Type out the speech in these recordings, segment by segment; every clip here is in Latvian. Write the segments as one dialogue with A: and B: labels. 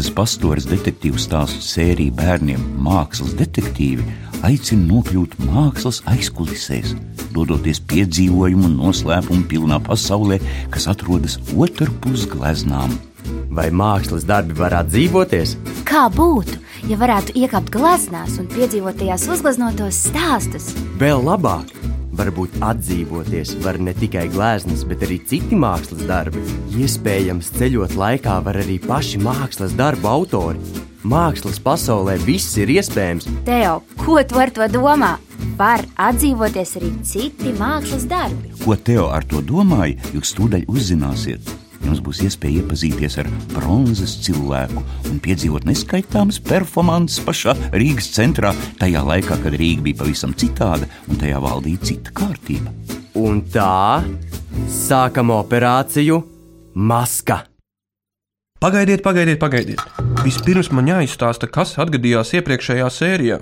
A: Avīzes pastores detektīvu stāstu sēriju bērniem Mākslas detektīvi aicina nokļūt mākslas aizkulisēs, dodoties piedzīvojumu un noslēpumu pilnā pasaulē, kas atrodas otrpus gleznām.
B: Vai mākslas darbi varētu dzīvoties?
C: Kā būtu, ja varētu iekāpt gleznās un piedzīvot tajās uzgleznotos stāstus?
B: Vēl labāk! Varbūt atdzīvoties var ne tikai gleznas, bet arī citi mākslas darbi. Iespējams, ceļot laikā var arī paši mākslas darbu autori. Mākslas pasaulē viss ir iespējams.
C: Teo, ko tu ar to domā? Var atdzīvoties arī citi mākslas darbi.
A: Ko Teo ar to domāja, jūs tūdaļ uzzināsiet jums būs iespēja iepazīties ar bronzas cilvēku un piedzīvot neskaitāmas performances pašā Rīgas centrā, tajā laikā, kad Rīga bija pavisam citāda un tajā valdīja cita kārtība.
B: Un tā sākam operāciju Maska.
D: Pagaidiet, pagaidiet, pagaidiet. Vispirms man jāizstāsta, kas atgadījās iepriekšējā sērijā.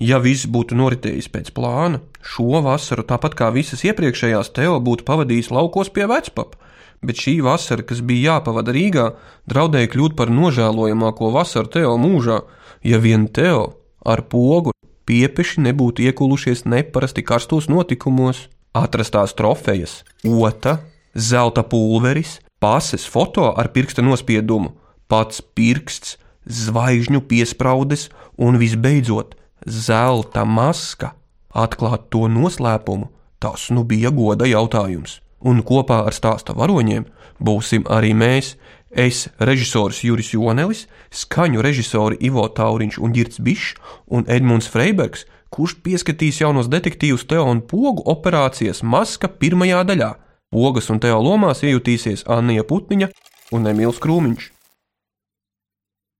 D: Ja viss būtu noritējis pēc plāna, šo vasaru, tāpat kā visas iepriekšējās, Teo būtu pavadījis laukos pie vecpapa bet šī vasara, kas bija jāpavada Rīgā, draudēja kļūt par nožēlojamāko vasaru Teo mūžā, ja vien Teo ar pogu piepeši nebūtu iekulušies neparasti karstos notikumos. Atrastās trofejas, ota, zelta pulveris, pases foto ar pirksta nospiedumu, pats pirksts, zvaigžņu piespraudes un visbeidzot zelta maska. Atklāt to noslēpumu, tas nu bija goda jautājums un kopā ar stāsta varoņiem būsim arī mēs. Es, režisors Juris Jonelis, skaņu režisori Ivo Tauriņš un Girts Bišs un Edmunds Freibergs, kurš pieskatīs jaunos detektīvus Teo un Pogu operācijas maska pirmajā daļā. Pogas un Teo lomās iejutīsies Anija Putniņa un Emīls Krūmiņš.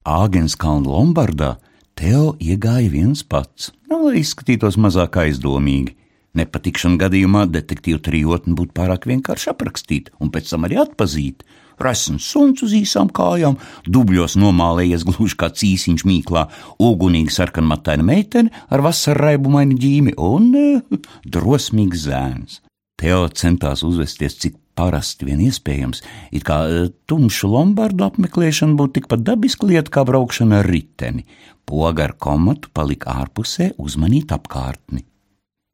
A: Āgenskalna Lombardā Teo iegāja viens pats, lai izskatītos mazāk aizdomīgi. Nepatikšana gadījumā detektīva trijotni būtu pārāk vienkārši aprakstīt un pēc tam arī atpazīt. Resns suns uz īsām kājām, dubļos nomālējies gluži kā cīsiņš mīklā, ugunīgi sarkanmataina meitene ar vasarraibumainu ģīmi un uh, drosmīgs zēns. Teo centās uzvesties cik parasti vien iespējams, it kā uh, tumšu lombardu apmeklēšana būtu tikpat dabiska lieta kā braukšana ar riteni. Poga ar komatu palika ārpusē uzmanīt apkārtni.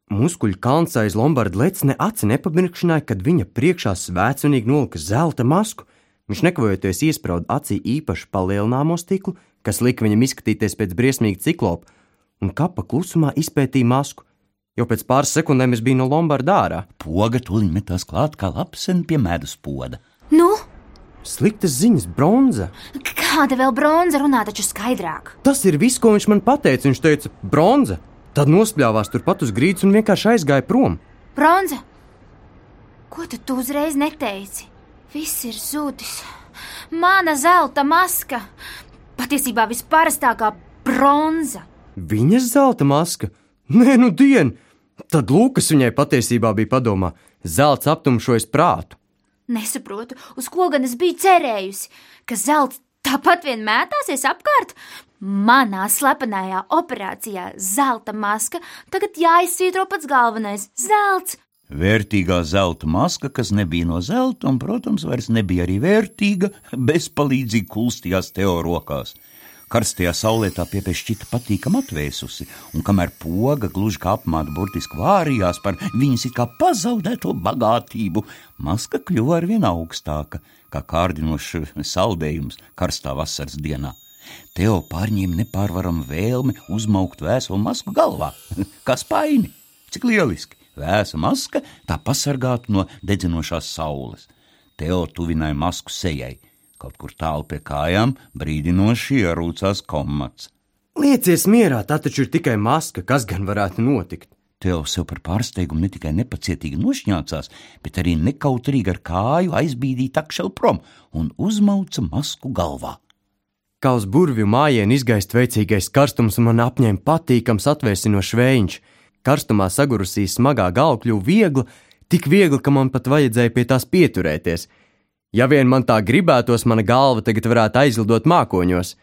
B: Muskuļu kalns aiz Lombarda lecne aci nepamirkšināja, kad viņa priekšā svētcenīgi nolika zelta masku. Viņš nekavējoties iesprāda acī īpaši palielināmo stiklu, kas lika viņam izskatīties pēc briesmīga ciklopa, un kapa klusumā izpētīja masku. Jau pēc pāris sekundēm es biju no Lombarda ārā.
A: Poga tuliņ metās klāt kā lapsen pie medus poda.
C: Nu,
B: Sliktas ziņas, bronza.
C: kāda vēl bronza runā taču skaidrāk?
B: Tas ir viss, ko viņš man pateica. Viņš teica, bronza. Tad nospļāvās turpat uz grīdas un vienkārši aizgāja prom.
C: Bronza! Ko tad tu uzreiz neteici? Viss ir zudis. Mana zelta maska! Patiesībā visparastākā bronza!
B: Viņas zelta maska? Nē, nu dien! Tad Lūkas viņai patiesībā bija padomā, zelts aptumšojas prātu.
C: Nesaprotu, uz ko gan es biju cerējusi, ka zelts tāpat vien mētāsies apkārt. Manā slepenajā operācijā zelta maska tagad jāizsvītro pats galvenais - zelts.
A: Vērtīgā zelta maska, kas nebija no zelta, un, protams, vairs nebija arī vērtīga, bezpalīdzīgi kulstījās Teo rokās. Karstajā saulē tā piepešķita patīkam atvēsusi, un kamēr poga gluži kā apmāta burtiski vārījās par viņas it kā pazaudēto bagātību, maska kļuva arvien augstāka, kā kārdinošs saldējums karstā vasaras dienā. Teo pārņēma nepārvaramu vēlmi uzmaukt vēselu masku galvā, kā spaini. Cik lieliski! Vēsa maska tā pasargātu no dedzinošās saules. Teo tuvināja masku sejai. Kaut kur tālu pie kājām brīdinoši ierūcās komats.
B: Liecies mierā, tā taču ir tikai maska, kas gan varētu notikt.
A: Teo sev par pārsteigumu ne tikai nepacietīgi nošņācās, bet arī nekautrīgi ar kāju aizbīdīja takšelu prom un uzmauca masku galvā.
B: Kā uz burvju mājienu izgaist veicīgais karstums un man apņēma patīkams atvēsinošs vējiņš. Karstumā sagurusī smagā galva kļuva viegla, tik viegla, ka man pat vajadzēja pie tās pieturēties. Ja vien man tā gribētos, mana galva tagad varētu aizlidot mākoņos.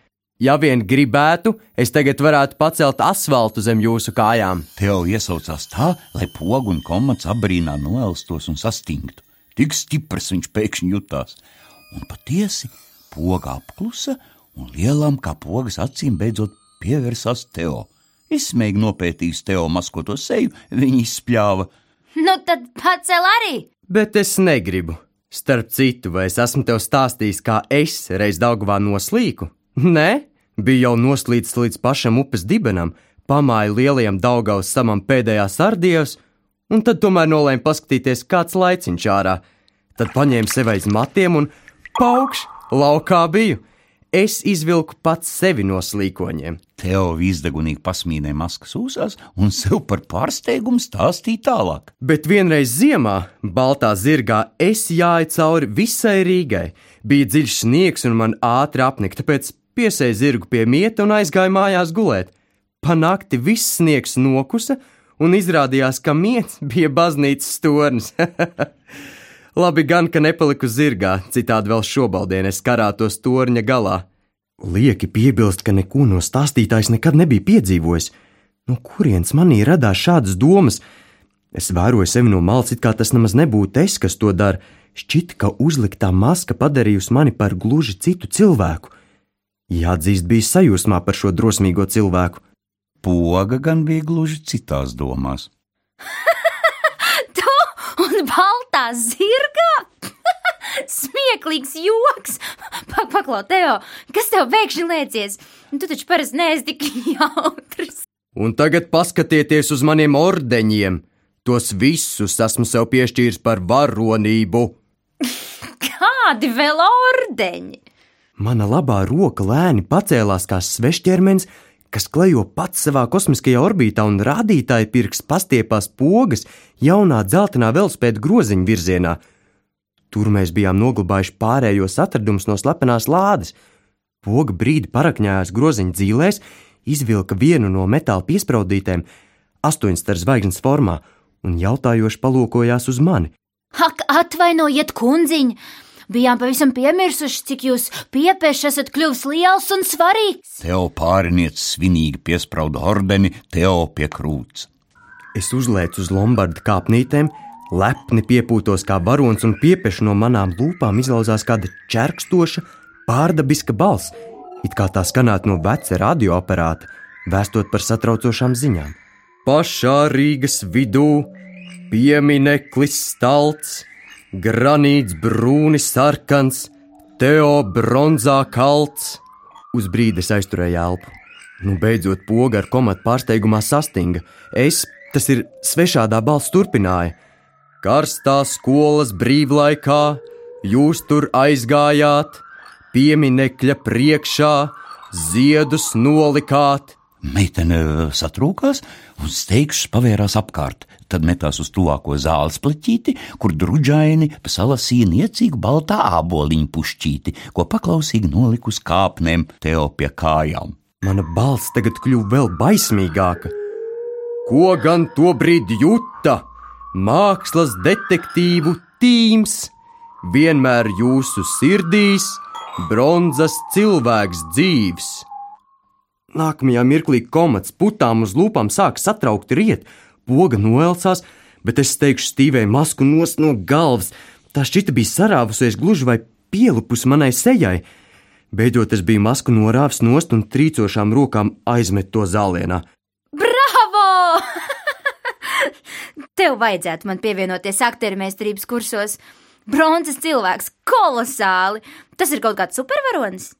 B: Ja vien gribētu, es tagad varētu pacelt asfaltu zem jūsu kājām.
A: Teo iesaucās tā, lai pogu un komats abrīnā noelstos un sastingtu. Tik stiprs viņš pēkšņi jutās, un patiesi poga apklusa un lielām kā pogas acīm beidzot pievērsās Teo. Izsmeigi nopētījis Teo maskoto seju, viņa izspļāva.
C: Nu tad pacel arī!
B: Bet es negribu. Starp citu, vai es esmu tev stāstījis, kā es reiz Daugavā noslīku? Nē, bija jau noslīdis līdz pašam upes dibenam, pamāja lielajam Daugavas samam pēdējā sardijos, un tad tomēr nolēma paskatīties, kāds laiciņš ārā. Tad paņēma sev aiz matiem un paukš, laukā biju. Es izvilku pats sevi no slīkoņiem.
A: Teo izdegunīgi pasmīnēja maskas ūsās un sev par pārsteigumu stāstīja tālāk.
B: Bet vienreiz ziemā, baltā zirgā, es jāju cauri visai Rīgai. Bija dziļš sniegs un man ātri apnika, tāpēc piesēju zirgu pie mieta un aizgāju mājās gulēt. Pa nakti viss sniegs nokusa, un izrādījās, ka miets bija baznīcas tornis. Labi gan, ka nepaliku zirgā, citādi vēl šobaldien es karātos torņa galā. Lieki piebilst, ka neko no stāstītājs nekad nebija piedzīvojis. No kurienes manī radās šādas domas? Es vēroju sevi no malas, it kā tas nemaz nebūtu es, kas to dara. Šķita, ka uzliktā maska padarījusi mani par gluži citu cilvēku. Jāatzīst, bija sajūsmā par šo drosmīgo cilvēku.
A: Poga gan bija gluži citās domās.
C: Baltā zirgā? Smieklīgs joks! Pak, paklau, Teo, kas tev pēkšņi liecies? Tu taču parasti neesi tik jautrs.
B: Un tagad paskatieties uz maniem ordeņiem. Tos visus esmu sev piešķīris par varonību.
C: Kādi vēl ordeņi?
B: Mana labā roka lēni pacēlās kā svešķermenis, kas klejo pats savā kosmiskajā orbītā, un rādītāja pirksts pastiepās pogas jaunā dzeltenā velospēda groziņa virzienā. Tur mēs bijām noglabājuši pārējos atradumus no slepenās lādes. Poga brīdi parakņājās groziņa dzīvēs, izvilka vienu no metāla piespraudītēm, astoņstar zvaigznes formā, un jautājoši palūkojās uz mani.
C: Ak, atvainojiet, kundziņ! Bijām pavisam piemirsuši, cik jūs piepieši esat kļuvis liels un svarīgs.
A: Teo pārinieks svinīgi piesprauda ordeni Teo pie krūts.
B: Es uzlēcu uz lombarda kāpnītēm, lepni piepūtos kā barons, un piepieši no manām lūpām izlauzās kāda čerkstoša, pārdabiska balss, it kā tā skanētu no veca radioaparāta, vēstot par satraucošām ziņām. Pašā Rīgas vidū piemineklis stalts, granīts brūni sarkans, Teo bronzā kalts. Uz brīdi es aizturēju elpu. Nu, beidzot, poga ar komatu pārsteigumā sastinga. Es, tas ir svešādā balss, turpināja. Karstā skolas brīvlaikā, jūs tur aizgājāt, pieminekļa priekšā, ziedus nolikāt.
A: Meitene satrūkās un steigšs pavērās apkārt, tad metās uz tuvāko zāles pleķīti, kur druģaini salasīja niecīgu baltā āboliņu pušķīti, ko paklausīgi noliku uz kāpnēm Teo pie kājām.
B: Mana balss tagad kļuva vēl baismīgāka. Ko gan tobrīd jūta? Mākslas detektīvu tīms, vienmēr jūsu sirdīs, bronzas cilvēks dzīves. Nākamajā mirklī komats putām uz lūpām sāk satraukt riet, poga noelsās, bet es steigšu stīvēju masku nos no galvas. Tā šķita bija sarāvusies gluži vai pielupus manai sejai. Beidzot, es biju masku norāvis nost un trīcošām rokām aizmet to zālienā.
C: Bravo! Tev vajadzētu man pievienoties aktieru meistarības kursos. Bronzas cilvēks, kolosāli! Tas ir kaut kāds supervaronis.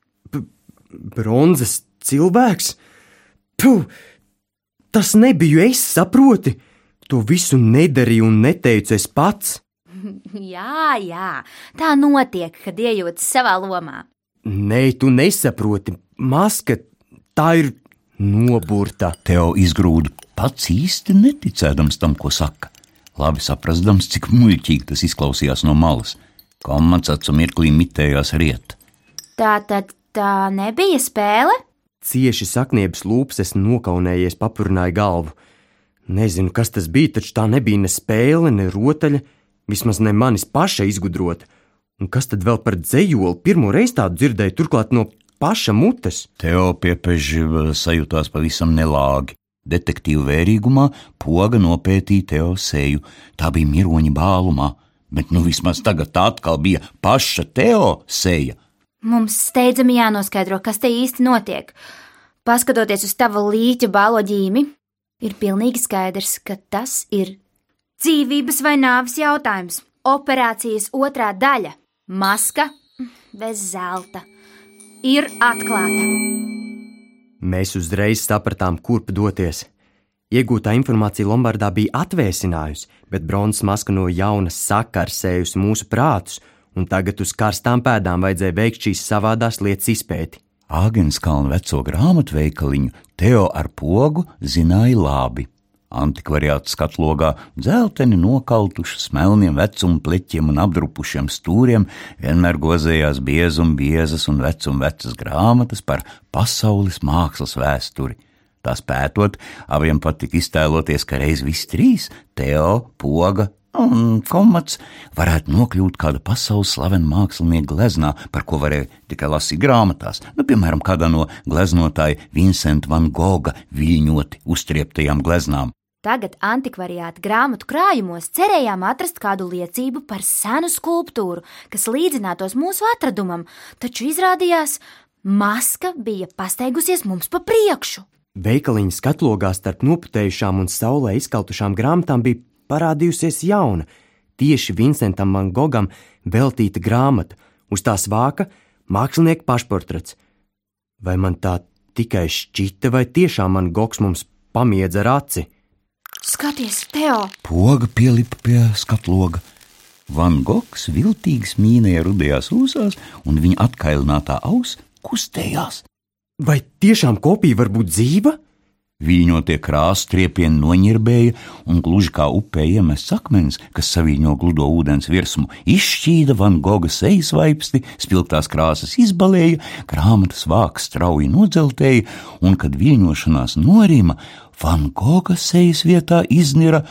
B: Bronzas cilvēks? Puh, tas nebiju es, saproti! To visu nedarīju un neteicu es pats.
C: Jā, jā, tā notiek, kad iejūtas savā lomā.
B: Nē, tu nesaproti. Maska tā ir noburta.
A: Teo izgrūda pats īsti neticēdams tam, ko saka. Labi saprastams, cik muļķīgi tas izklausījās no malas. Komats acu mirklī mitējās riet.
C: Tā tad tā nebija spēle?
B: Cieši sakniebas lūpas es nokaunējies, papurnāju galvu. Nezinu, kas tas bija, taču tā nebija ne spēle, ne rotaļa, vismaz ne manis paša izgudrota. Un kas tad vēl par dzējoli pirmo reizi tādu dzirdēju, turklāt no paša mutes?
A: Teo piepeži sajūtās pavisam nelāgi. Detektīva vērīgumā poga nopētīja Teo seju. Tā bija miroņa bālumā, bet nu vismaz tagad tā atkal bija paša Teo seja.
C: Mums steidzami jānoskaidro, kas te īsti notiek. Paskatoties uz tava līķa bālo ģīmi, ir pilnīgi skaidrs, ka tas ir dzīvības vai nāves jautājums. Operācijas otrā daļa - maska bez zelta - ir atklāta.
B: Mēs uzreiz sapratām, kurp doties. Iegūtā informācija Lombardā bija atvēsinājusi, bet bronzas maska no jauna sakarsējusi mūsu prātus, un tagad uz karstām pēdām vajadzēja veikt šīs savādās lietas izpēti.
A: Āgenskalna veco grāmatveikaliņu Teo ar pogu zināja labi. Antikvariāta skatlogā dzelteni nokautuši smelniem vecuma pleķiem un apdrupušiem stūriem vienmēr gozējās biezum biezas un vecum vecas grāmatas par pasaules mākslas vēsturi. Tās pētot, abiem patika iztēloties, ka reiz visi trīs - Teo, Poga un Komats - varētu nokļūt kāda pasaules slavena mākslinieka gleznā, par ko varēja tikai lasīt grāmatās, nu, piemēram, kādā no gleznotāja Vincenta van Goga viļņoti uztrieptajām gleznām.
C: Tagad antikvariāta grāmatu krājumos cerējām atrast kādu liecību par senu skulptūru, kas līdzinātos mūsu atradumam, taču izrādījās, maska bija pasteigusies mums pa priekšu.
B: Veikaliņa skatlogā starp noputējušām un saulē izkautušām grāmatām bija parādījusies jauna, tieši Vincentam Van Gogam veltīta grāmata, uz tās vāka mākslinieka pašportrets. Vai man tā tikai šķita, vai tiešām man Gogs mums pamiedza ar aci?
C: Skaties, Teo!
A: Poga pielipa pie skatloga. Van Gogs viltīgi smīnēja rudajās ūsās, un viņa atkailinātā auss kustējās.
B: Vai tiešām kopija var būt dzīva?
A: Vīņotie krāsa triepieni noņirbēja, un gluži kā upē iemests akmens, kas savīņo gludo ūdens virsmu, izšķīda Van Goga sejas vaipsti, spilgtās krāsas izbalēja, grāmatas vāks strauji nodzeltēja, un, kad vīņošanās norima, Van Goga sejas vietā iznira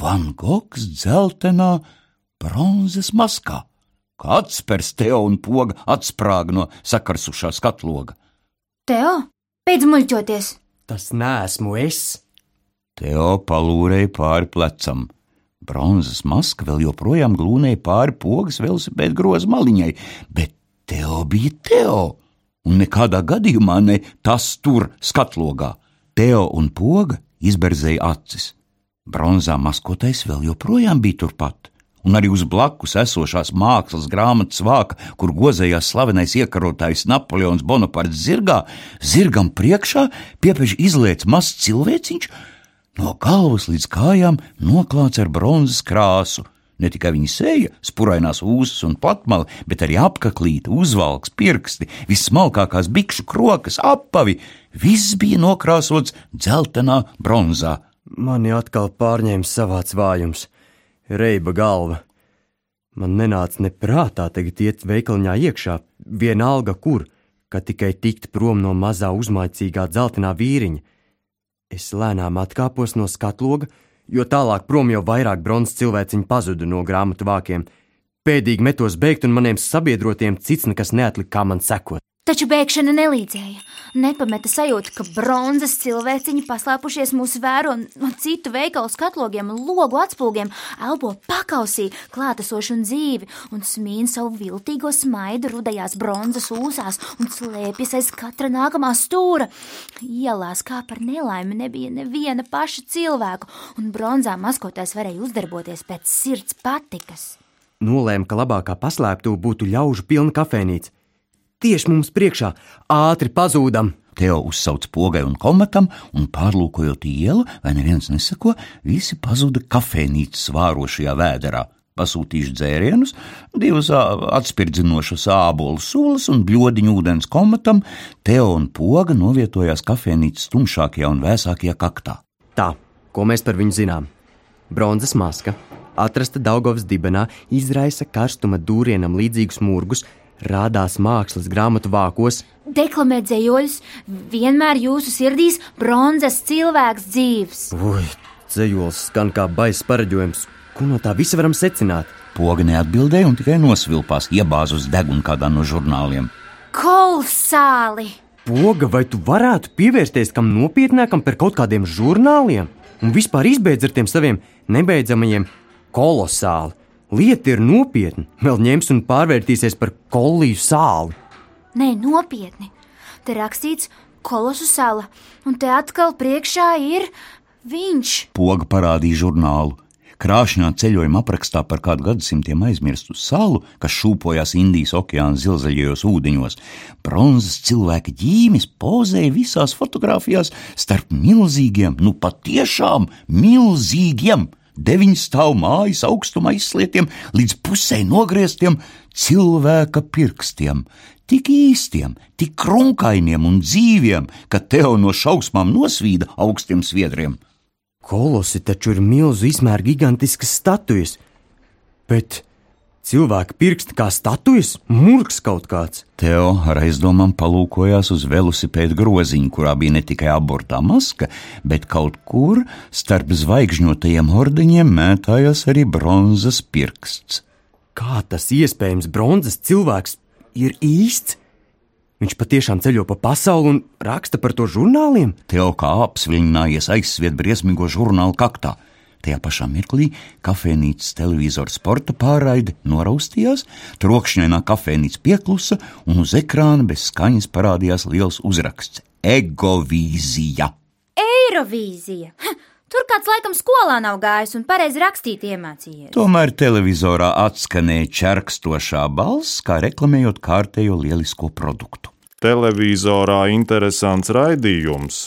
A: Van Gogs dzeltenā bronzas maskā. Kāds pers Teo un poga atsprāga no sakarsušā skatloga.
C: Teo, beidz muļķoties!
B: Tas neesmu es.
A: Teo palūrēja pāri plecam. Bronzas maska vēl joprojām glūnēja pāri pogas velosipēda groza maliņai, bet Teo bija Teo, un nekādā gadījumā ne tas tur skatlogā. Teo un poga izberzēja acis. Bronzā maskotais vēl joprojām bija turpat un arī uz blakus esošās mākslas grāmatas vāka, kur gozējās slavenais iekarotājs Napoleons Bonaparts zirgā, zirgam priekšā piepež izliets mazs cilvēciņš, no galvas līdz kājām noklāts ar bronzas krāsu. Ne tikai viņa seja, spurainās ūsas un platmali, bet arī apaklīte, uzvalks, pirksti, vismalkākās bikšu krokas, apavi - viss bija nokrāsots dzeltenā bronzā.
B: Mani atkal pārņēma savāds vājums reiba galva. Man nenāca ne prātā tagad iet veikaliņā iekšā, vienalga kur, ka tikai tikt prom no mazā uzmaicīgā dzeltenā vīriņa. Es lēnām atkāpos no skatloga, jo tālāk prom jau vairāk bronzas cilvēciņu pazuda no grāmatu vākiem. Pēdīgi metos beigt, un maniem sabiedrotiem cits nekas neatlika, kā man sekot.
C: Taču bēgšana nelīdzēja. Nepameta sajūta, ka bronzas cilvēciņi paslēpušies mūsu vēro no citu veikalu skatlogiem, logu atspūgiem, elpo pakausī, klātesošu un dzīvi, un smīna savu viltīgo smaidu rudajās bronzas ūsās un slēpjas aiz katra nākamā stūra. Ielās kā par nelaimi nebija neviena paša cilvēku, un bronzā maskotais varēja uzdarboties pēc sirds patikas.
B: Nolēma, ka labākā paslēptuve būtu ļaužu pilna kafejnīca tieši mums priekšā, ātri pazūdam.
A: Teo uzsauc pogai un komatam, un pārlūkojot ielu, vai neviens nesako, visi pazuda kafejnīcas vārošajā vēderā. Pasūtījuši dzērienus, divas atspirdzinošas ābolu sulas un bļodiņu ūdens komatam, Teo un poga novietojās kafejnīcas tumšākajā un vēsākajā kaktā.
B: Tā, ko mēs par viņu zinām? Bronzas maska, atrasta Daugovas dibenā, izraisa karstuma dūrienam līdzīgus murgus, rādās mākslas grāmatu vākos.
C: Deklamēt dzējoļus, vienmēr jūsu sirdīs bronzas cilvēks dzīves.
B: Ui, dzējols skan kā baisa pareģojums. Ko no tā visa varam secināt?
A: Poga neatbildēja un tikai nosvilpās, iebāz uz degunu kādā no žurnāliem.
C: Kolosāli!
B: Poga, vai tu varētu pievērsties kam nopietnākam par kaut kādiem žurnāliem un vispār izbeidz ar tiem saviem nebeidzamajiem kolosāli? Lieta ir nopietna, vēl ņems un pārvērtīsies par kolīju sāli.
C: Nē, nopietni. Te rakstīts kolosu sala, un te atkal priekšā ir viņš.
A: Poga parādīja žurnālu. Krāšņā ceļojuma aprakstā par kādu gadsimtiem aizmirstu salu, kas šūpojās Indijas okeāna zilzaļajos ūdeņos, bronzas cilvēka ģīmis pozēja visās fotografijās starp milzīgiem, nu patiešām milzīgiem, deviņu stāvu mājas augstuma izslietiem līdz pusē nogrieztiem cilvēka pirkstiem. Tik īstiem, tik krunkainiem un dzīviem, ka tev no šausmām nosvīda augstiem sviedriem.
B: Kolosi taču ir milzu izmēra gigantiskas statujas, bet cilvēka pirksti kā statujas, murgs kaut kāds.
A: Teo ar aizdomām palūkojās uz velosipēda groziņu, kurā bija ne tikai abortā maska, bet kaut kur starp zvaigžņotajiem ordeņiem mētājās arī bronzas pirksts.
B: Kā tas iespējams, bronzas cilvēks ir īsts? Viņš patiešām ceļo pa pasauli un raksta par to žurnāliem?
A: Teo kā apsviļņinājies aizsviet briesmīgo žurnālu kaktā. Tajā pašā mirklī kafejnīcas televizora sporta pārraide noraustījās, trokšņainā kafejnīca pieklusa, un uz ekrāna bez skaņas parādījās liels uzraksts - Egovīzija!
C: Eirovīzija! Tur kāds laikam skolā nav gājis un pareizi rakstīt iemācījies.
A: Tomēr televizorā atskanēja čerkstošā balss, kā reklamējot kārtējo lielisko produktu.
E: Televizorā interesants raidījums.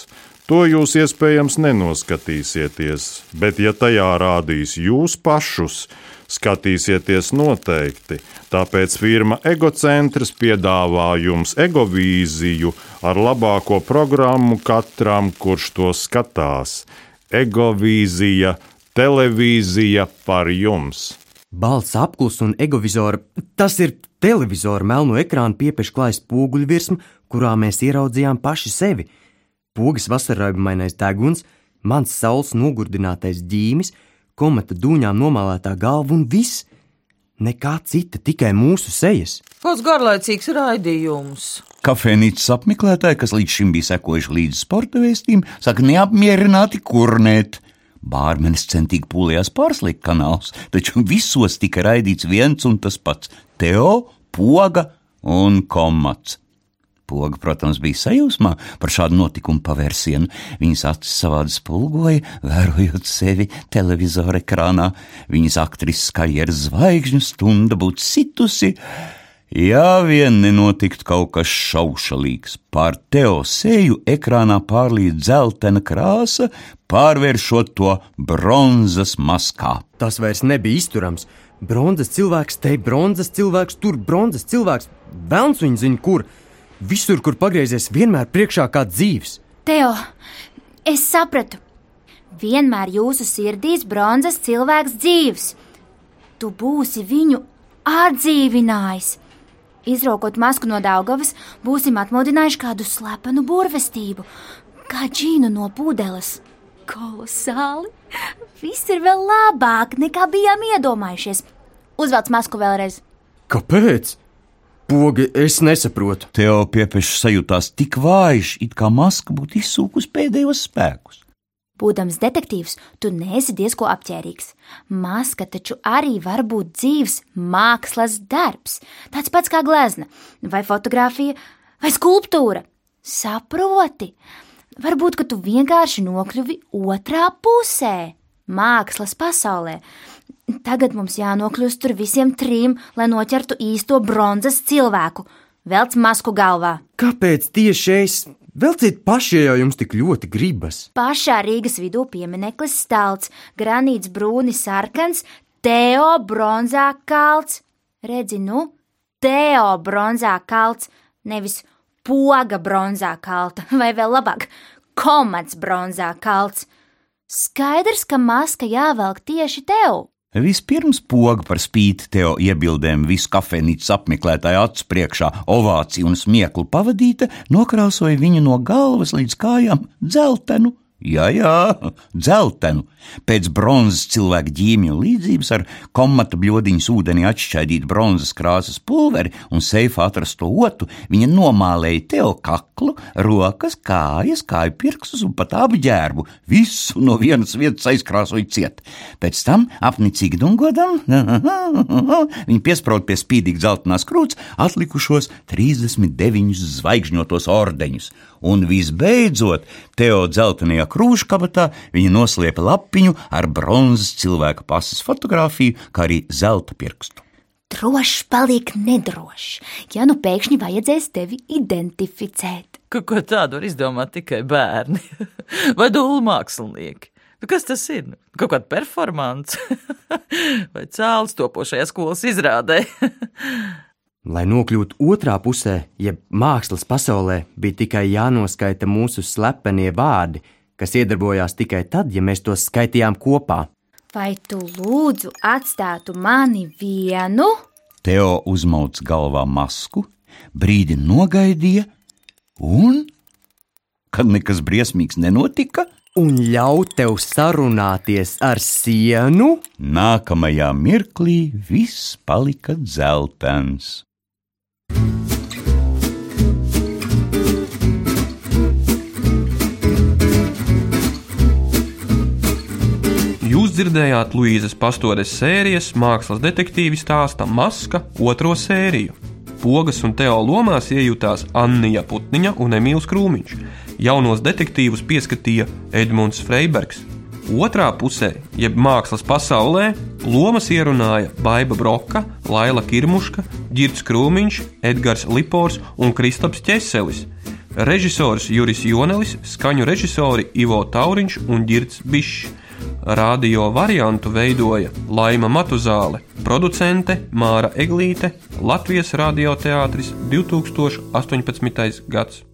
E: To jūs iespējams nenoskatīsieties, bet, ja tajā rādīs jūs pašus, skatīsieties noteikti. Tāpēc firma Egocentrs piedāvā jums egovīziju ar labāko programmu katram, kurš to skatās. Egovīzija, televīzija par jums!
B: Balts apklus un egovizora. Tas ir televizora melno ekrāna piepieši klājas poguļu virsma, kurā mēs ieraudzījām paši sevi. Pogas vasaraibainais deguns, mans saules nogurdinātais ģīmis, komata dūņām nomālētā galva un viss. Nekā cita, tikai mūsu sejas.
F: Kāds garlaicīgs raidījums.
A: Kafejnīcas apmeklētāji, kas līdz šim bija sekojuši līdzi sporta vēstījumam, saka neapmierināti kurnēt. Bārmenis centīgi pūlījās pārslēgt kanālus, taču visos tika raidīts viens un tas pats - Teo, Poga un Komats. Poga, protams, bija sajūsmā par šādu notikumu pavērsienu. Viņas acis savādi spulgoja, vērojot sevi televizora ekrānā. Viņas aktrises karjeras zvaigžņu stunda būtu situsi. Ja vien nenotiktu kaut kas šaušalīgs, pār teo seju ekrānā pārlīd dzeltena krāsa, pārvēršot to bronzas maskā.
B: Tas vairs nebija izturams. Bronzas cilvēks, te bronzas cilvēks, tur bronzas cilvēks, velns viņa zina, kur. Visur, kur pagriezies, vienmēr priekšā kā dzīves.
C: Teo, es sapratu. Vienmēr jūsu sirdīs bronzas cilvēks dzīves. Tu būsi viņu atdzīvinājis. Izraukot masku no Daugavas, būsim atmodinājuši kādu slepenu burvestību, kā džīnu no pudeles. Kolosāli! Viss ir vēl labāk, nekā bijām iedomājušies. Uzvelc masku vēlreiz.
B: Kāpēc? Pogi, es nesaprotu.
A: Teo piepešs sajūtās tik vājš, it kā maska būtu izsūkus pēdējos spēkus.
C: Būdams detektīvs, tu neesi diezko apģērbīgs. Maska taču arī var būt dzīves mākslas darbs, tāds pats kā glezna, vai fotografija, vai skulptūra. Saproti, varbūt ka tu vienkārši nokļuvi otrā pusē, mākslas pasaulē. Tagad mums jānokļūst tur visiem trim, lai noķertu īsto bronzas cilvēku. Velc masku galvā.
B: Kāpēc tieši es? Velciet paši, ja jums tik ļoti gribas.
C: Pašā Rīgas vidū piemineklis stalts, granīts brūni sarkans, Teo bronzā kalts. Redzi, nu, Teo bronzā kalts, nevis poga bronzā kalta, vai vēl labāk, komats bronzā kalts. Skaidrs, ka maska jāvelk tieši tev.
A: Vispirms poga par spīti Teo iebildēm visu kafejnīcas apmeklētāju acu priekšā ovāciju un smieklu pavadīta, nokrāsoja viņu no galvas līdz kājām dzeltenu Jā, jā, dzeltenu. Pēc bronzas cilvēka ģīmju līdzības ar komata bļodiņas ūdeni atšķaidīt bronzas krāsas pulveri un seifā atrasto otu, viņa nomālēja Teo kaklu, rokas, kājas, kāju pirkstus un pat apģērbu. Visu no vienas vietas aizkrāsoja ciet. Pēc tam, apnicīgi dungodam, viņa piesprāda pie spīdīgi dzeltenās krūts atlikušos 39 zvaigžņotos ordeņus. Un visbeidzot, Teo dzeltenajā krūškabatā viņa noslēpa lapiņu ar bronzas cilvēka pasas fotografiju, kā arī zelta pirkstu.
C: Drošs paliek nedrošs, ja nu pēkšņi vajadzēs tevi identificēt.
F: Kaut ko tādu var izdomāt tikai bērni vai dūlu mākslinieki. Nu, kas tas ir? Nu, Kaut kāda performance vai cēlus topošajā skolas izrādē.
B: Lai nokļūtu otrā pusē, jeb mākslas pasaulē, bija tikai jānoskaita mūsu slepenie vārdi, kas iedarbojās tikai tad, ja mēs tos skaitījām kopā.
C: Vai tu lūdzu atstātu mani vienu?
A: Teo uzmauc galvā masku, brīdi nogaidīja, un, kad nekas briesmīgs nenotika,
B: Un ļaut tev sarunāties ar sienu?
A: nākamajā mirklī viss palika dzeltens.
D: Jūs dzirdējāt Luīzes Pastores sērijas mākslas detektīvi stāsta Maska otro sēriju. Pogas un Teo lomās iejutās Annija Putniņa un Emīls Krūmiņš. Jaunos detektīvus pieskatīja Edmunds Freibergs. Otrā pusē, jeb mākslas pasaulē, lomas ierunāja Baiva Broka, Laila Kirmuška, Girts Krūmiņš, Edgars Lipors un Kristaps Česelis. Režisors Juris Jonelis, skaņu režisori Ivo Tauriņš un Girts Bišs. Radio variantu veidoja Laima Matuzāle, producente Māra Eglīte, Latvijas radioteātris 2018. gads.